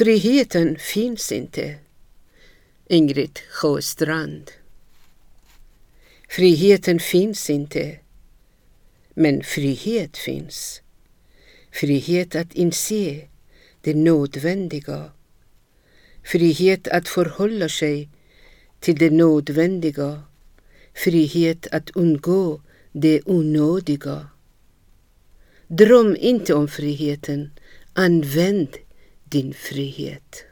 Friheten finns inte. Ingrid Sjöstrand. Friheten finns inte. Men frihet finns. Frihet att inse det nödvändiga. Frihet att förhålla sig till det nödvändiga. Frihet att undgå det onödiga. Dröm inte om friheten. Använd din frihet.